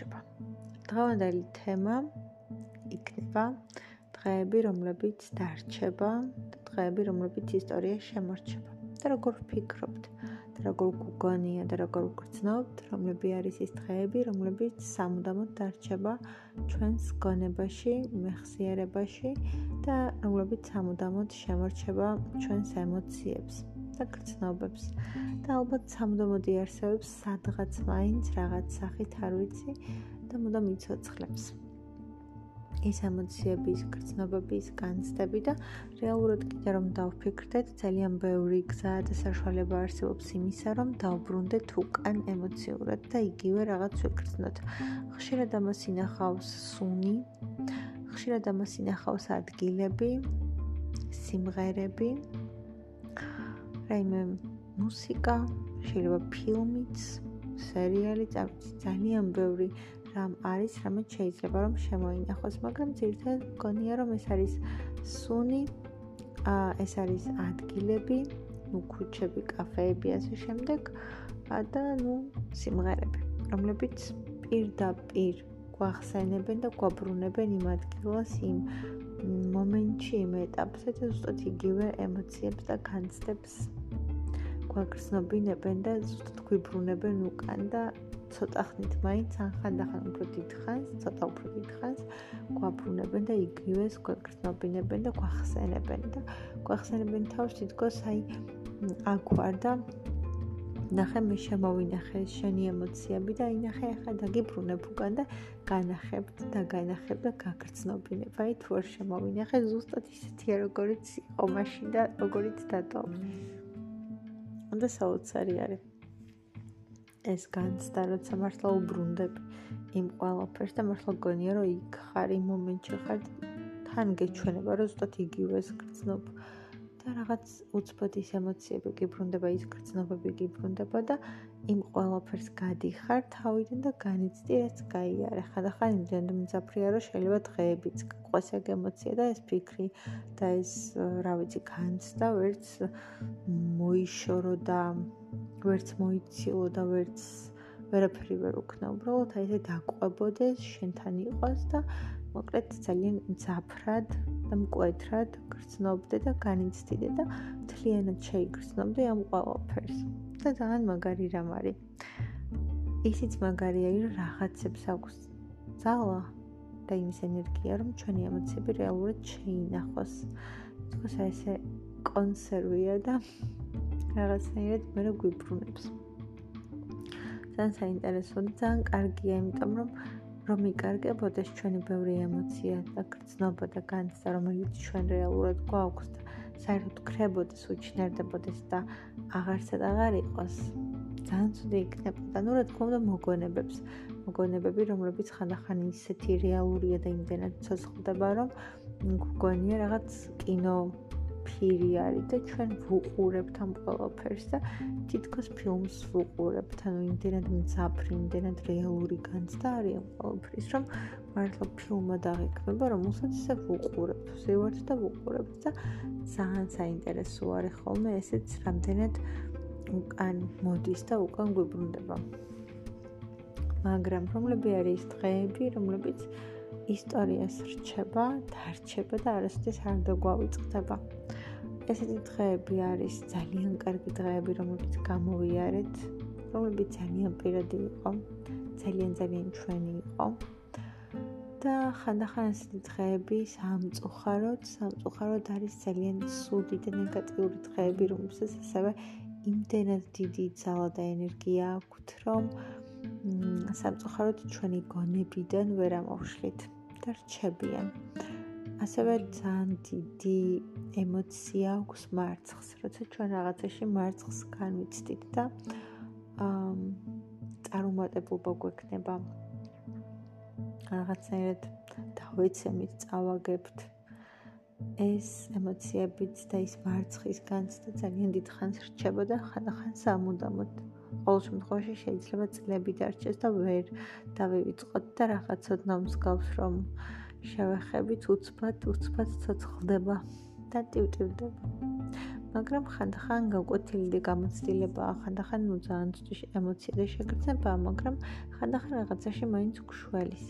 გამარჯობა. დღევანდელი თემა იქნება დღეები, რომლებიც დარჩება და დღეები, რომლებიც ისტორიაში შემორჩება. და როგორ ვფიქრობთ? და როგორ გგონია და როგორ გგრძნობთ, რომლები არის ის დღეები, რომლებიც სამუდამოდ დარჩება ჩვენს გონებაში, მეხსიერებაში და რომლებიც სამუდამოდ შემორჩება ჩვენს ემოციებს და გრძნობებს. და ალბათ სამუდამოდ იარსებებს სადღაც მაინც რაღაც სახით არ ვიცი და მუდამ იცოცხლებს. ის ემოციების, გრძნობების, განცდები და რეალურად კიდე რომ დავფიქრდეთ, ძალიან ბევრი გზა და საშუალება არსებობს იმისა, რომ დავბრუნდეთ უკან ემოციურად და იგივე რაღაც ვიგრძნოთ. ხშირად ამას ინახავს სუნი, ხშირად ამას ინახავს ადგილები, სიმღერები, რაიმე მუსიკა, შეიძლება ფილმიც, სერიალი, ძალიან ბევრი რამ არის, რამე შეიძლება რომ შემოინახოს, მაგრამ ძირითადად მგონია რომ ეს არის სუნი, აა ეს არის ადგილები, ნუ ქუჩები, კაფეები ასე შემდეგ და ნუ სიმღერები, რომლებიც პირდაპირ გვახსენებენ და გვაბრუნებენ იმ ადგილას, იმ მომენტში, იმ ეტაპზე და ზუსტად იგივე ემოციებს და განცდებს გვაგრძნობინებენ და ზუსტად გვიბრუნებენ უკან და ცოტა ხნით მაინც ან ხანდახან უფრო დიდხანს, ცოტა უფრო დიდხანს გვაბრუნებენ და იგივეს გვეკრძნობინებენ და გვახსენებენ და გვახსენებენ თავს თითქოს აი აქ ვარ და ნახე მე შემოვინახე შენი ემოციები და ინახე ახლა დაგიბრუნებ უკან და განახებ და განახებ და გაგრძნობინებ. აი თუ არ შემოვინახე ზუსტად ისეთია როგორიც იყო მაშინ და როგორიც დატოვე. და საოცარი არის. ეს განცდა, როცა მართლა უბრუნდები იმ ყველაფერს და მართლა გონია, რომ იქ ხარ იმ მომენტში ხარ თან გეჩვენება, რომ ზუსტად იგივეს გრძნობ და რაღაც უცბადის ემოციები გიბრუნდება, ის გრძნობები გიბრუნდება და იმ ყველაფერს გადიხარ თავიდან და განიცდი რაც გაიარე. ხანდახან იმდენ მძაფრია, რომ შეიძლება დღეებიც გყვეს ეგ ემოცია და ეს ფიქრი და ეს რა ვიცი, განცდა ვერც მოიშორო და ვერც მოიცილო და ვერც ვერაფერი ვერ უქნა. უბრალოდ აი ესე დაყვებოდეს, შენთან იყოს და მოკლედ ძალიან მძაფრად და მკვეთრად გრძნობდე და განიცდიდე და თლიანად შეიგრძნობდე ამ ყველაფერს. და ძალიან მაგარი რამ არის. ისიც მაგარია, რომ რაღაცებს აქვს ძალა და იმის ენერგია, რომ ჩვენი ემოციები რეალურად შეინახოს. თქოს აი ესე კონსერვია და რაღაცნაირად მე გვიბრუნებს. ძალიან საინტერესოა და ძალიან კარგია, იმიტომ რომ რომ იკარგებოდეს ჩვენი ბევრი ემოცია და გრძნობა და განცდა, რომელიც ჩვენ რეალურად გვაქვს და საერთოდ ქრებოდეს, უჩნერდებოდეს და აღარცად აღარ იყოს. ძალიან ცუდი იქნება და ნუ რა თქმა უნდა მოგონებებს, მოგონებები, რომლებიც ხანდახან ისეთი რეალურია და იმდენად ცოცხლდება, რომ გგონია რაღაც კინო ფირი არის და ჩვენ ვუყურებთ ამ ყველაფერს და თითქოს ფილმს ვუყურებთ, ანუ იმდენად მძაფრი, იმდენად რეალური განცდა არის ამ ყველაფრის, რომ მართლა ფილმმა დაგეკმება, რომელსაც ისე ვუყურებთ, ვსევართ და ვუყურებთ და ძალიან საინტერესო არის ხოლმე ესეც რამდენად უკან მოდის და უკან გვიბრუნდება. მაგრამ რომლები არის დღეები, რომლებიც ისტორიას რჩება, დარჩება და არასოდეს არ დაგვავიწყდება. ესეთი დღეები არის ძალიან კარგი დღეები, რომლებიც გამოვიარეთ, რომლებიც ძალიან პირადი იყო, ძალიან ძალიან ჩვენი იყო. და ხანდახან ესეთი დღეები სამწუხაროდ, სამწუხაროდ არის ძალიან სუდი და ნეგატიური დღეები, რომლებსაც ასევე იმდენად დიდი ძალა და ენერგია აქვთ, რომ სამწუხაროდ ჩვენი გონებიდან ვერ ამოვშლით და რჩებიან. ასევე ძალიან დიდი ემოცია აქვს მარცხს, როცა ჩვენ რაღაცაში მარცხს განვიცდით და აა წარუმატებლობა გვექნება. რაღაცნაირად დავეცემით, წავაგებთ. ეს ემოციებიც და ის მარცხის განცდა ძალიან დიდ ხანს რჩება და ხანდახან სამუდამოდ. ყოველ შემთხვევაში შეიძლება წლები დარჩეს და ვერ დავივიწყოთ და რაღაცოდ ნამსგავს რომ შევეხებით უცბად უცბად ცოცხლდება და ტივტივდება მაგრამ ხანდახან გაკვეთილი და გამოცდილებაა, ხანდახან უძაან ცუში ემოცია და შეგრძნება, მაგრამ ხანდახან რაღაცაში მაინც გშველის.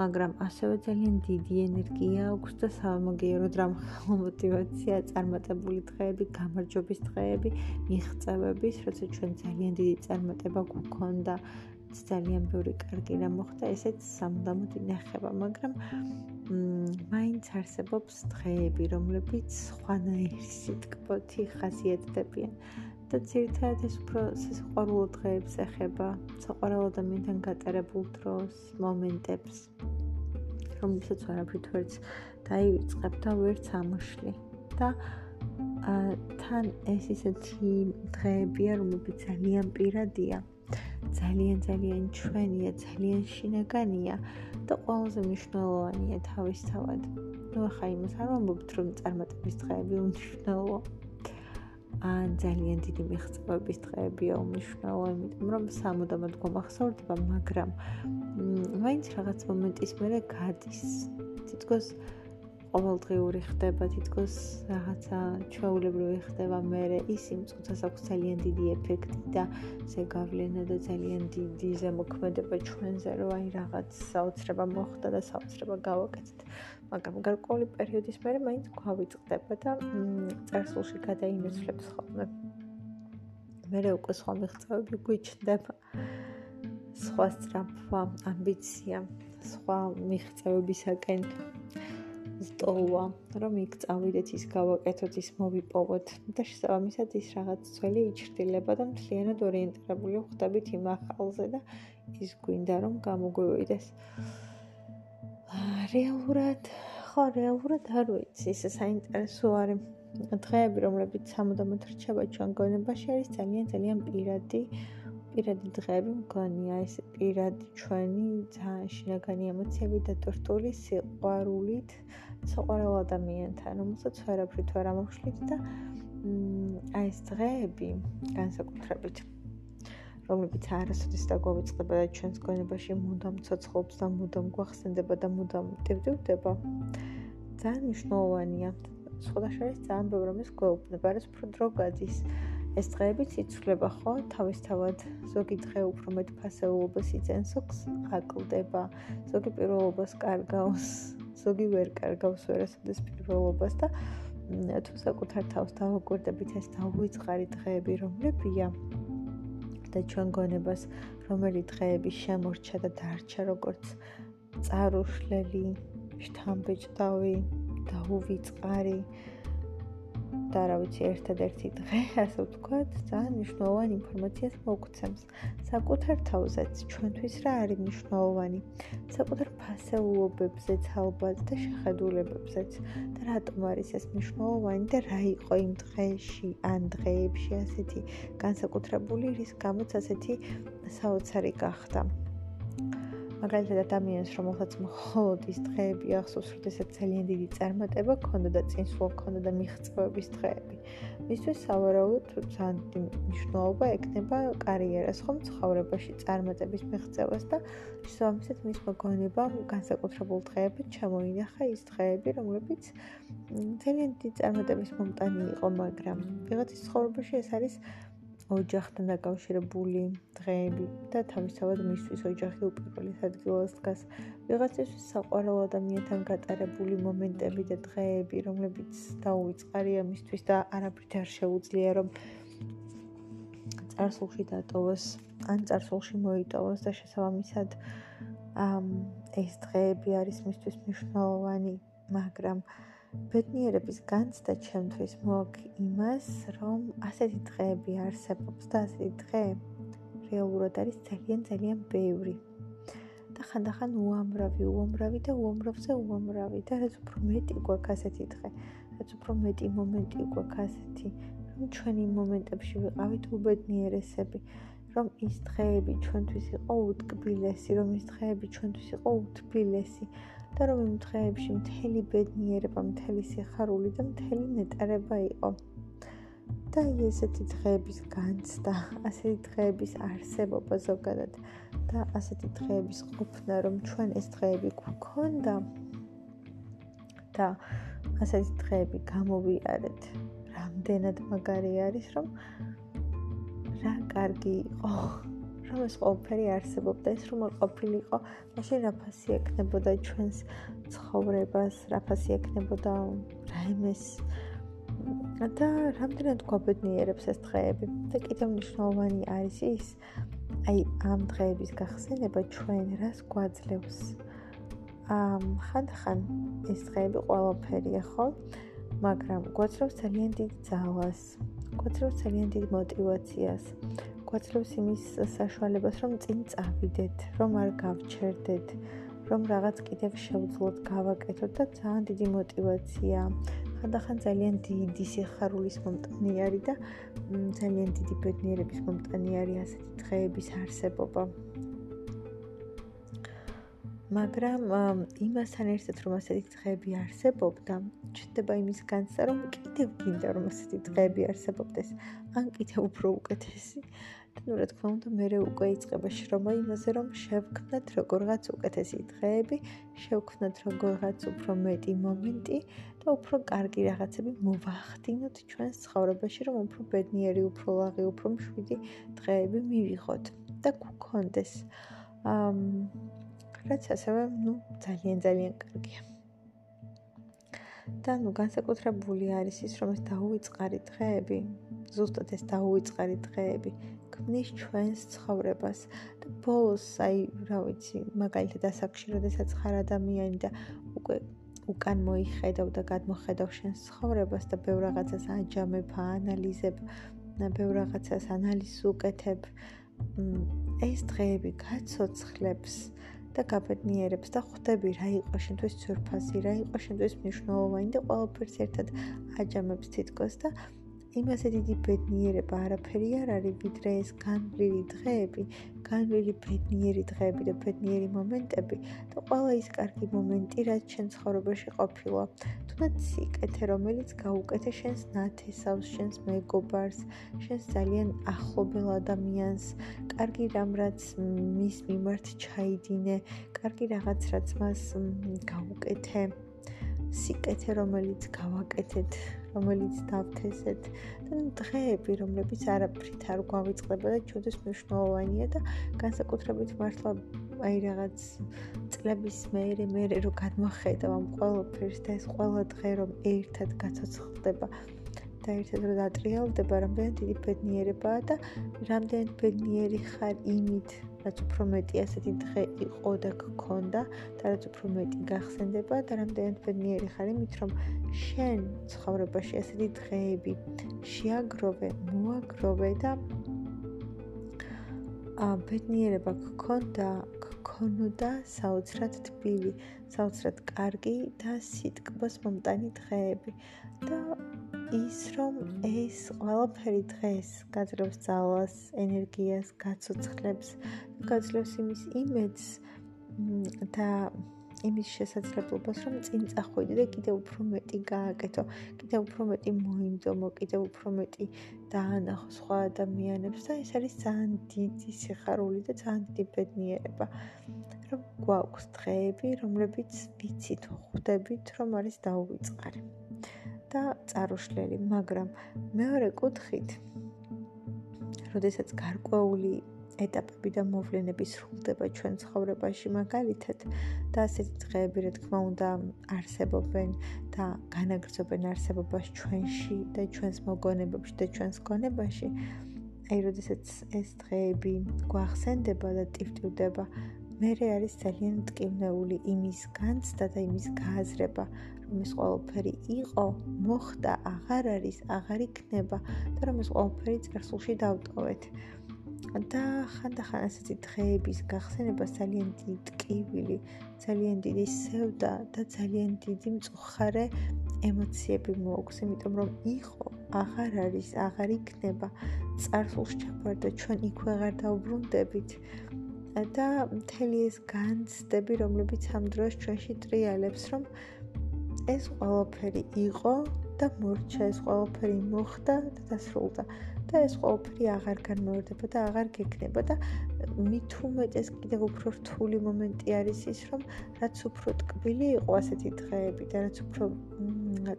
მაგრამ ასევე ძალიან დიდი ენერგია აქვს და სამაგიეროდ რამხელა мотиваცია, წარმატებული დღეები, გამარჯვების დღეები, მიღწევების, როცა ჩვენ ძალიან დიდი წარმატება გვქონდა, ძალიან ბევრი კარგი რამ მოხდა, ესეც სამუდამოდ ინახება, მაგრამ მაინც არსებობს დღეები, რომლებიც სხვანაირი სიტყვოთი ხასიათდებიან. და ცირთად ეს უფრო სიყვარულო დღეებს ეხება, საყვარელ ადამიანთან გატარებულ დროს, მომენტებს, რომლებსაც ვარაფრით ვერც დაივიწყებ და ვერც ამოშლი. და თან ეს ისეთი დღეებია, რომლებიც ძალიან პირადია. ძალიან ძალიან ჩვენია, ძალიან შინაგანია და ყველაზე მნიშვნელოვანია თავისთავად. ნუ ახლა იმას არ ვამბობთ, რომ წარმატების დღეები უნიშნელოა. ან ძალიან დიდი მიღწევების დღეებია უნიშნელო, იმიტომ რომ სამუდამოდ გვამახსოვრდება, მაგრამ მაინც რაღაც მომენტის მერე გადის. თითქოს ყოველდღიური ხდება თითქოს რაღაცა ჩვეულებრივი ხდება მე ის იმ წუთას აქვს ძალიან დიდი ეფექტი და ზეგავლენა და ძალიან დიდი ზემოქმედება ჩვენზე რომ აი რაღაც საოცრება მოხდა და საოცრება გავაკეთეთ. მაგრამ გარკვეული პერიოდის მერე მაინც გვავიწყდება და წარსულში გადაინაცვლებს ხოლმე. მე უკვე სხვა მიღწევები გვიჩნდება. სხვა სწრაფვა ამბიცია სხვა მიღწევებისაკენ სტოვა, რომ იქ წავიდეთ, ის გავაკეთოთ, ის მოვიპოვოთ და შესაბამისად ის რაღაც ძველი იჩრდილება და მთლიანად ორიენტირებული ხდებით იმ ახალზე და ის გვინდა რომ გამოგვივიდეს. რეალურად, ხო, რეალურად არ ვიცი, ეს საინტერესო არის. დღეები, რომლებიც სამუდამოდ რჩება ჩვენ გონებაში, არის ძალიან ძალიან პირადი. პირადი დღეები მგონია ეს პირადი ჩვენი ძალიან შინაგანი ემოციები და ტორტული სიყვარულით საყვარელ ადამიანთან, რომელსაც ვერაფრით ვერ ამოხშლით და აი ეს დღეები განსაკუთრებით რომლებიც არასოდეს დაგვაწყდება და ჩვენს გონებაში მუდამ ცოცხლობს და მუდამ გვახსენდება და მუდამ ტივტივდება ძალიან მნიშვნელოვანია. სხვა შეიძლება ძალიან ბევრი რამის გვეუბნება, რაც უფრო დრო გადის. ეს დღეებიც იცვლება ხო თავისთავად ზოგი დღე უფრო მეტ ფასეულობას იძენს ოქს აკლდება ზოგი პირველობას კარგავს ზოგი ვერ კარგავს ვერასოდეს პირველობას და თუ საკუთარ თავს დავაკვირდებით ეს დაუვიწყარი დღეები რომლებია და ჩვენ გონებას რომელი დღეები შემორჩა და დარჩა როგორც წარუშლელი შთამბეჭდავი დაუვიწყარი და რა ვიცი, ერთადერთი დღე, ასე ვთქვათ, ძალიან მნიშვნელოვანი ინფორმაციას მოგცემს. საკუთარ თავზეც ჩვენთვის რა არის მნიშვნელოვანი? საკუთარ ფასეულობებზეც ალბათ და შეხედულებებზეც. და რატომ არის ეს მნიშვნელოვანი და რა იყო იმ დღეში, ან დღეებში ასეთი განსაკუთრებული, რის გამოც ასეთი საოცარი გახდა? მაგალითად ადამიანს რომელსაც მხოლოდ ის დღეები ახსოვს, როდესაც ძალიან დიდი წარმატება ქონდა და წინსვლა ქონდა და მიღწევების დღეები. მისთვის სავარაუდოდ ძალიან მნიშვნელობა ექნება კარიერას, ხომ ცხოვრებაში წარმატების მიღწევას და შესაბამისად მის მოგონება განსაკუთრებულ დღეებში ჩამოინახა ის დღეები, რომლებიც ძალიან დიდი წარმატების მომტანი იყო, მაგრამ ვიღაცის ცხოვრებაში ეს არის ოჯახთან დაკავშირებული დღეები და თავისთავად მისთვის ოჯახი უპირველეს ადგილას დგას. ვიღაცისთვის საყვარელ ადამიანთან გატარებული მომენტები და დღეები, რომლებიც დაუვიწყარია მისთვის და არაფრით არ შეუძლია რომ წარსულში დატოვოს, ან წარსულში მოიტოვოს და შესაბამისად ამ ეს დღეები არის მისთვის მნიშვნელოვანი, მაგრამ ბედნიერების განცდა ჩემთვის მოაქვს იმას, რომ ასეთი დღეები არსებობს და ასეთი დღე რეალურად არის ძალიან ძალიან ბევრი. და ხანდახან უამრავი, უამრავი და უამრავზე უამრავი და რაც უფრო მეტი გვაქვს ასეთი დღე, რაც უფრო მეტი მომენტი გვაქვს ასეთი, რომ ჩვენი მომენტებში ვიყავით უბედნიერესები, რომ ის დღეები ჩვენთვის იყო უტკბილესი, რომ ის დღეები ჩვენთვის იყო უთბილესი. და რომ იმ დღეებში მთელი ბედნიერება, მთელი სიხარული და მთელი ნეტარება იყო. და ესეთი დღეების განცდა, ასეთი დღეების არსებობა ზოგადად და ასეთი დღეების ყოფნა, რომ ჩვენ ეს დღეები გვქონდა და ასეთი დღეები გამოვიარეთ, რა ამდენად მაგარი არის, რომ რა კარგი იყო. რომ ეს ყველაფერი არსებობდა, ეს რომ არ ყოფილიყო, მაშინ რაფასი ექნებოდა ჩვენს ცხოვრებას, რაფასი ექნებოდა რაიმეს და რამდენად გვაბედნიერებს ეს დღეები? და კიდევ მნიშვნელოვანი არის ის აი ამ დღეების გახსენება ჩვენ რას გვაძლევს? ამ ხანდახან ეს დღეები ყველაფერია ხო? მაგრამ გვაძლევს ძალიან დიდ ძალას გვაძლევს ძალიან დიდ мотиваციას გვაძლევს იმის საშუალებას, რომ წინ წავიდეთ, რომ არ გავჩერდეთ, რომ რაღაც კიდევ შევძლოთ გავაკეთოთ და ძალიან დიდი мотиваცია. ხანდახან ძალიან დიდი სიხარულის მომტანიარი და ძალიან დიდი ბედნიერების მომტანიარი ასეთი დღეების არსებობა. მაგრამ იმასთან ერთად რომ ასეთი დღეები არსებობდა, ჩნდება იმის განცდა, რომ კიდევ გინდა რომ ასეთი დღეები არსებობდეს, ან კიდევ უფრო უკეთესი. აა ანუ რა თქმა უნდა მერე უკვე იწყება შრომა იმაზე რომ შევქმნათ როგორღაც უკეთესი დღეები, შევქმნათ როგორღაც უფრო მეტი მომენტი და უფრო კარგი რაღაცები მოვახდინოთ ჩვენს ცხოვრებაში, რომ უფრო ბედნიერი, უფრო ლაღი, უფრო მშვიდი დღეები მივიღოთ და გქონდეს. აა რაც ასევე, ну, ძალიან ძალიან კარგია. და ну განსაკუთრებული არის ის რომ ეს დაუვიწყარი დღეები ზუსტად ეს დაუვიწყარი დღეები ქმნის ჩვენს ცხოვრებას. და ბოლოს აი რა ვიცი მაგალითად ასაკში როდესაც ხარ ადამიანი და უკვე უკან მოიხედავ და გადმოხედავ შენს ცხოვრებას და ბევრ რაღაცას აჯამებ, აანალიზებ, ბევრ რაღაცას ანალიზს უკეთებ, ეს დღეები გაცოცხლებს და გაბედნიერებს და ხვდები რა იყო შენთვის ძვირფასი, რა იყო შენთვის მნიშვნელოვანი და ყველაფერს ერთად აჯამებს თითქოს და იმასე დიდი ბედნიერება არაფერი არ არის, ვიდრე ეს განვლილი დღეები, განვლილი ბედნიერი დღეები და ბედნიერი მომენტები და ყველა ის კარგი მომენტი, რაც შენ ცხოვრებაში ყოფილა. თუნდაც სიკეთე, რომელიც გაუკეთე შენს ნათესავს, შენს მეგობარს, შენს ძალიან ახლობელ ადამიანს, კარგი რამ, რაც მის მიმართ ჩაიდინე, კარგი რაღაც, რაც მას გაუკეთე. სიკეთე, რომელიც გავაკეთეთ, რომელიც დავთესეთ. და დღეები, რომლებიც არაფრით არ გვავიწყდება და ჩვენთვის მნიშვნელოვანია და განსაკუთრებით მართლა აი რაღაც წლების მეერე მეერე რო გადმოხედავ ამ ყველაფერს და ეს ყველა დღე რომ ერთად გაცოცხლდება და ერთად რო დატრიალდება, რამდენი დიდი ბედნიერებაა და რამდენი ბედნიერი ხარ იმით, რაც უფრო მეტი ასეთი დღე იყო და გქონდა და რაც უფრო მეტი გახსენდება და რამდენი ბედნიერი ხარ იმით, რომ შენ ცხოვრებაში ასეთი დღეები შეაგროვე, მოაგროვე და ა ბედნიერება გქონდა, გქონოდა საოცრად თბილი, საოცრად კარგი და სიტკბოს მომტანი დღეები და ის რომ ეს ყველაფერი დღეს გაძლევს ძალას, ენერგიას, გაცოცხლებს, გაძლევს იმის იმედს და იმის შესაძლებლობას, რომ წინ წახვიდე და კიდევ უფრო მეტი გააკეთო, კიდევ უფრო მეტი მოიმდომო, კიდევ უფრო მეტი დაანახო სხვა ადამიანებს და ეს არის ძალიან დიდი სიხარული და ძალიან დიდი ბედნიერება. რომ გვაქვს დღეები, რომლებიც ვიცით, ხვდებით, რომ არის დაუვიწყარი. და წარუშლელი, მაგრამ მეორე კუთხით, როდესაც გარკვეული ეტაპები და მოვლენები სრულდება ჩვენ ცხოვრებაში მაგალითად და ასეთი დღეები რა თქმა უნდა არსებობენ და განაგრძობენ არსებობას ჩვენში და ჩვენს მოგონებებში და ჩვენს გონებაში აი როდესაც ეს დღეები გვახსენდება და ტივტივდება მე არის ძალიან მტკივნეული იმის განცდა და იმის გააზრება რომ ეს ყველაფერი იყო, მოხდა, აღარ არის, აღარ იქნება და რომ ეს ყველაფერი წერსულში დავტოვეთ. და ხანდახან ასეთი დღეების გახსენება ძალიან დიდი ტკივილი, ძალიან დიდი სევდა და ძალიან დიდი მწუხარე ემოციები მოაქვს, იმიტომ რომ იყო, აღარ არის, აღარ იქნება, წარსულში ჩაბარდა ჩვენ იქ ვეღარ დაუბრუნდებით. და მთელი ეს განცდები, რომლებიც ამ დროს ჩვენში ტრიალებს, რომ ეს ყველაფერი იყო და მორჩა ეს ყველაფერი მოხდა და დასრულდა და ეს ყველაფერი აღარ განმეორდება და აღარ გექნება და მით უმეტეს კიდევ უფრო რთული მომენტი არის ის, რომ რაც უფრო ტკბილი იყო ასეთი დღეები და რაც უფრო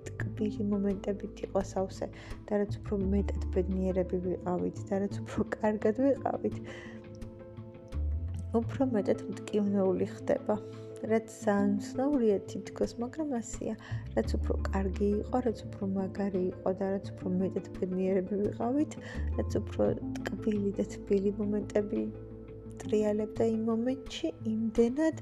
ტკბილი მომენტებით იყო სავსე და რაც უფრო მეტად ბედნიერები ვიყავით და რაც უფრო კარგად ვიყავით, უფრო მეტად მტკივნეული ხდება. რაც სანსნაურია თითქოს, მაგრამ ასია, რაც უფრო კარგი იყო, რაც უფრო მაგარი იყო და რაც უფრო მეტად ბედნიერები ვიყავით, რაც უფრო ტკბილი და თბილი მომენტები ტრიალებდა იმ მომენტში, იმდენად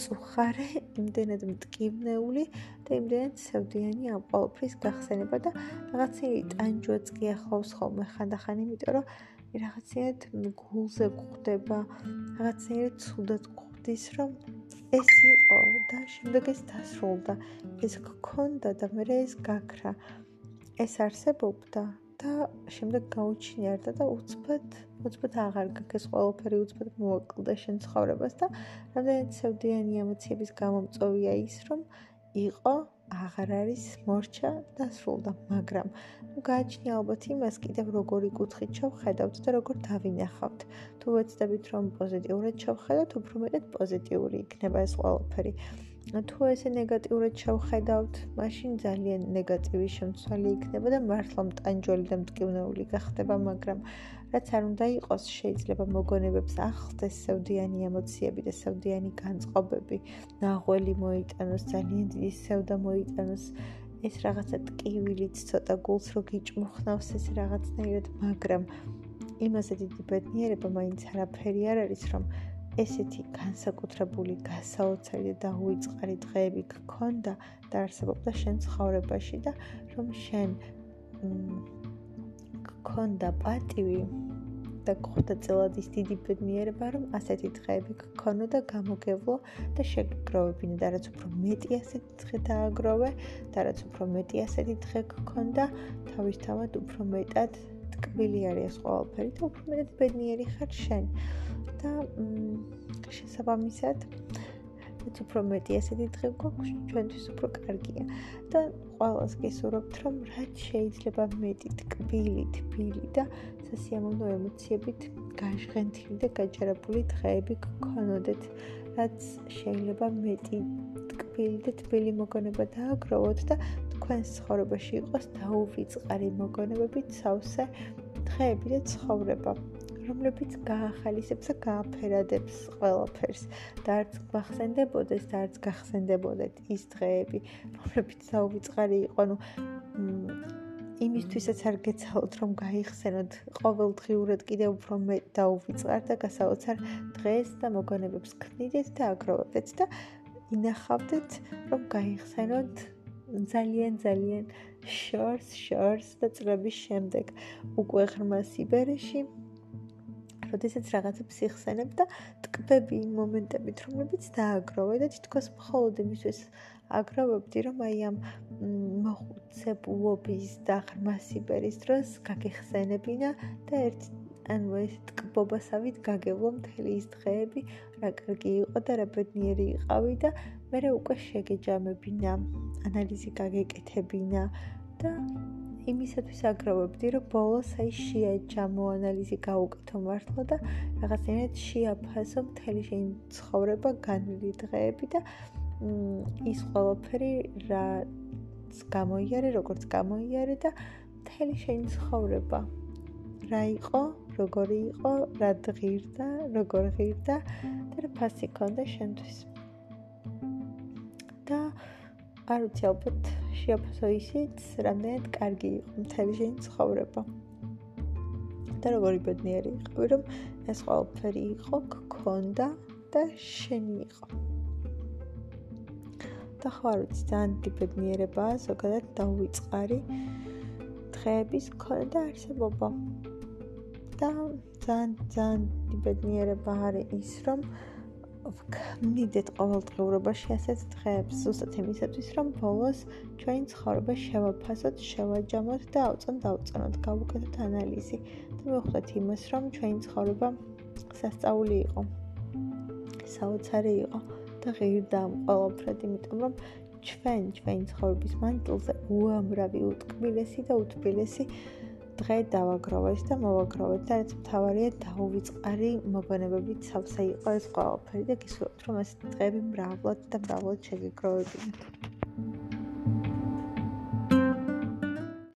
წუხარე, იმდენად მტკივნეული და იმდენად სევდიანი ამ ყოველფრის გახსენება და რაღაცა ტანჯვაც კი ახავს ხოლმე ხანდახან, იმიტომ რომ რაღაცა გულზე გვხვდება, რაღაცა ცუდად გვხვდის, რომ ეს იყო და შემდეგ ეს დასრულდა. ეს გქონდა და მე ეს გაქრა. ეს არსებობდა და შემდეგ გაუჩინარდა და უცბად, უცბად აღარ გაქეს ყველაფერი უცბად მოაკლდა შენ ცხოვრებას და რამდენიც სევდიანი ემოციების გამომწვევია ის, რომ იყო აღარ არის მორჩა და სრულდა, მაგრამ ნუ გააჩნია ალბათ იმას კიდევ როგორი კუთხით შევხედავთ და როგორ დავინახავთ. თუ ვეცდებით რომ პოზიტიურად შევხედავთ, უფრო მეტად პოზიტიური იქნება ეს ყველაფერი. თუ ესე ნეგატიურად შევხედავთ, მაშინ ძალიან ნეგატივის შემცველი იქნება და მართლა მტანჯველი და მტკივნეული გახდება, მაგრამ რაც არ უნდა იყოს, შეიძლება მოგონებებს ახლდეს სევდიანი ემოციები და სევდიანი განწყობები, ნაღველი მოიტანოს, ძალიან დიდი სევდა მოიტანოს. ეს რაღაცა ტკივილიც ცოტა გულს რო გიჭმუხნავს ეს რაღაცნაირად, მაგრამ იმასე დიდი ბედნიერება მაინც არაფერი არ არის, რომ ესეთი განსაკუთრებული, გასაოცარი და დაუიწყარი დღეები გქონდა და არსებობდა შენ ცხოვრებაში და რომ შენ გქონდა პატივი და გხვდა წელად ის დიდი ბედნიერება, რომ ასეთი დღეები გქონო და გამოგევლო და შეგგროვებინე და რაც უფრო მეტი ასეთი დღე დააგროვე და რაც უფრო მეტი ასეთი დღე გქონდა, თავისთავად უფრო მეტად ტკბილი არის ყველაფერი და უფრო მეტად ბედნიერი ხარ შენ. და შესაბამისად რაც უფრო მეტი ასეთი დღე გვაქვს, ჩვენთვის უფრო კარგია. და ყველას გესურვებთ, რომ რაც შეიძლება მეტი ტკბილი, თბილი და სასიამოვნო ემოციებით გაჟღენთილი და გაჯერებული დღეები გქონოდეთ, რაც შეიძლება მეტი ტკბილი და თბილი მოგონება დააგროვოთ და თქვენს ცხოვრებაში იყოს დაუვიწყარი მოგონებებით სავსე დღეები და ცხოვრება. რომლებიც გაახალისებს და გააფერადებს ყველაფერს. და არც გახსენდებოდეს და არც გახსენდებოდეთ ის დღეები, რომლებიც საუბიწყარი იყო, ну იმისთვისაც არ გეცალოთ რომ გაიხსენოთ ყოველდღიურად კიდევ უფრო მეტ დაუვიწყართ და გასაოცარ დღეს და მოგონებებს ქმნიდეთ და აგროვებდეთ და ინახავდეთ რომ გაიხსენოთ ძალიან ძალიან შორს შორს და წლების შემდეგ. უკვე ღრმა სიბერეში როდესაც რაღაცებს იხსენებ და ტკბები იმ მომენტებით, რომლებიც დააგროვე და თითქოს მხოლოდ იმისთვის აგროვებდი, რომ აი ამ მოხუცებულობის და ღრმასიბერის დროს გაგიხსენებინა და ერთ ანუ ეს ტკბობასავით გაგევლო მთელი ის დღეები, რა კარგი იყო და რა ბედნიერი იყავი და მე უკვე შეგეჯამებინა, ანალიზი გაგეკეთებინა და იმისათვის აგროვებდი, რომ ბოლოს აი შეაჯამო ანალიზი გაუკეთო მართლა და რაღაცნაირად შეაფასო მთელი შენი ცხოვრება, განვლილი დღეები და ის ყველაფერი რაც გამოიარე, როგორც გამოიარე და მთელი შენი ცხოვრება რა იყო, როგორი იყო, რა ღირდა, როგორ ღირდა და რა ფასი ქონდა შენთვის. და არ ვიცი ალბათ შეაფასო ისიც, რამდენად კარგი იყო მთელი შენი ცხოვრება. და როგორი ბედნიერი იყო, რომ ეს ყველაფერი იყო, გქონდა და შენი იყო. და ხო არ ვიცი, ძალიან დიდი ბედნიერებაა ზოგადად დაუვიწყარი დღეების ქონდა არსებობა. და ძალიან ძალიან დიდი ბედნიერება არის ის, რომ ვქმნიდეთ ყოველდღიურობაში ასეთ დღეებს, ზუსტად იმისათვის, რომ ბოლოს ჩვენი ცხოვრება შევაფასოთ, შევაჯამოთ და აუწონ დაუწონოთ, გავუკეთოთ ანალიზი და მივხვდეთ იმას, რომ ჩვენი ცხოვრება სასწაული იყო. საოცარი იყო და ღირდა ამ ყოველფრად, იმიტომ რომ ჩვენ ჩვენი ცხოვრების მანძილზე უამრავი უტკბილესი და უთბილესი დღე დავაგროვეთ და მოვაგროვეთ და რაც მთავარია დაუვიწყარი მოგონებებით სავსე იყო ეს ყველაფერი და გისურვებთ რომ ეს დღეები მრავლად და მრავლად შეგეგროვებინათ.